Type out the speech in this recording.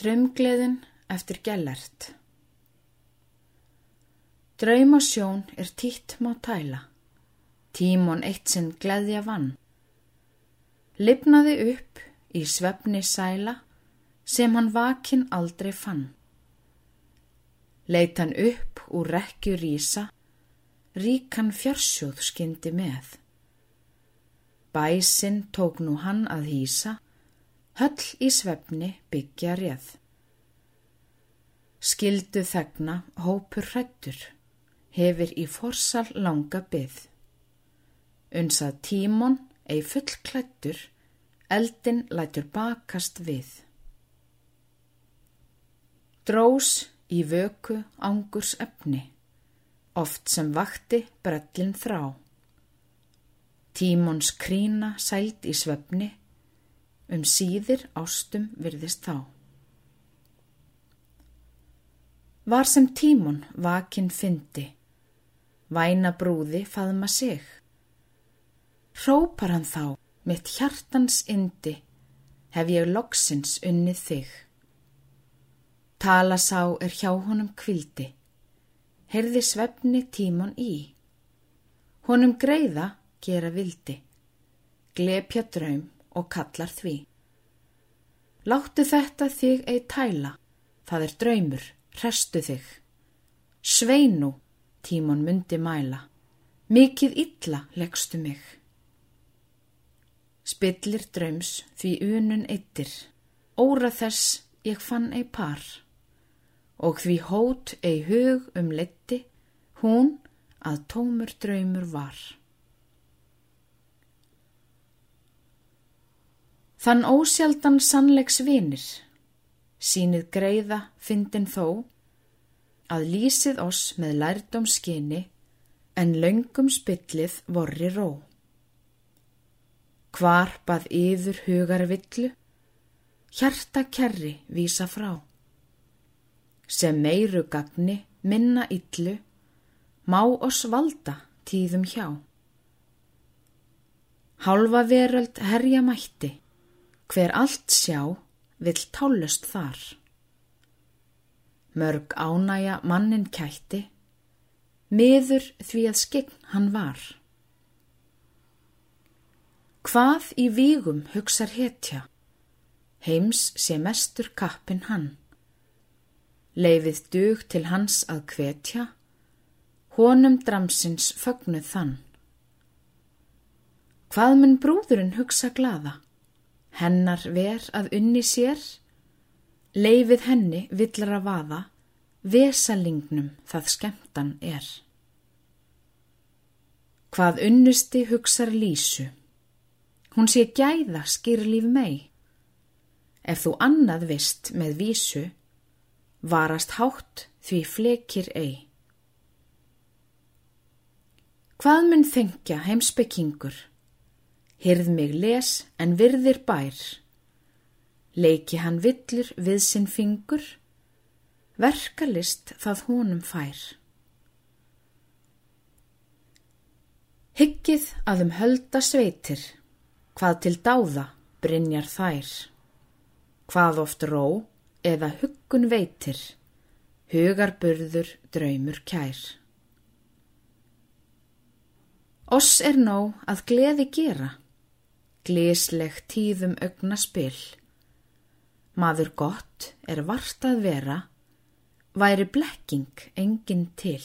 Draumgleðin eftir gellert Draumasjón er títt má tæla, tímon eitt sinn gleðja vann. Lipnaði upp í svefni sæla sem hann vakin aldrei fann. Leit hann upp úr rekju rísa, ríkan fjarsjóð skyndi með. Bæsinn tók nú hann að hýsa, höll í svefni byggja réð. Skildu þegna hópur hrættur, hefur í forsal langa byð. Unsað tímon ei fullklættur, eldin lætur bakast við. Drós í vöku ángurs efni, oft sem vakti brellin þrá. Tímons krína sælt í svefni, um síðir ástum virðist þá. Var sem tímon vakin fyndi, væna brúði faðma sig. Hrópar hann þá, mitt hjartans indi, hef ég loksins unnið þig. Tala sá er hjá honum kvildi, heyrði svefni tímon í. Honum greiða gera vildi, glepja draum og kallar því. Láttu þetta þig ei tæla, það er draumur, restu þig. Sveinu, tímon myndi mæla, mikið illa leggstu mig. Spillir draums því unun eittir, óra þess ég fann ei par, og því hót ei hug um letti, hún að tómur draumur var. Þann ósjaldan sannleiks vinir, sínið greiða fyndin þó, að lýsið oss með lærdom skinni, en laungum spillið vorri ró. Hvar bað yfir hugar villu, hjarta kerri vísa frá. Sem meiru gagni minna illu, má oss valda tíðum hjá. Hálfa veröld herja mætti, Hver allt sjá vill tálust þar. Mörg ánæja mannin kætti, miður því að skegn hann var. Hvað í vígum hugsar hetja, heims sé mestur kappin hann. Leifið dug til hans að kvetja, honum dramsins fögnuð þann. Hvað mun brúðurinn hugsa glada? Hennar ver að unni sér, leifið henni villar að vaða, vesalingnum það skemmtan er. Hvað unnusti hugsar lísu, hún sé gæða skýrlíf mei, ef þú annað vist með vísu, varast hátt því flekir ei. Hvað mun þengja heimspekingur? Hyrð mig les en virðir bær. Leiki hann villur við sinn fingur, verkalist það honum fær. Hyggið að um hölda sveitir, hvað til dáða brinjar þær. Hvað oft ró eða huggun veitir, hugarburður draumur kær. Oss er nóg að gleði gera, glísleg tíðum augna spill. Maður gott er vart að vera, væri blekking engin til.